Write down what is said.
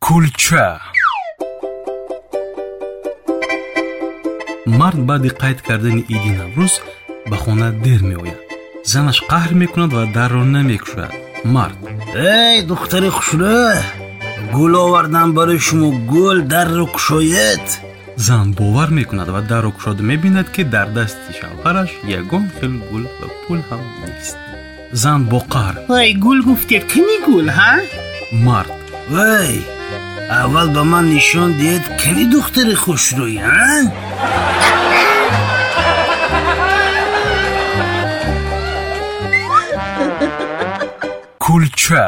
кулча. Мард баъди қайд кардани иди наврӯз ба хона дер меояд. Занаш қаҳр мекунад ва дарро намекушояд мард. Эй духтари хушрӯ гул овардам барои шумо гул дарро кушоед. Зан бовар мекунад ва дарро кушода мебинад ки дар дасти шавҳараш ягон хел гул ва пул ҳам нест. Зан бо қаҳр. Вай гул гуфтед кини гул ҳа мард вай аввал ба ман нишон диҳед кани духтари хушрӯй а? Кулча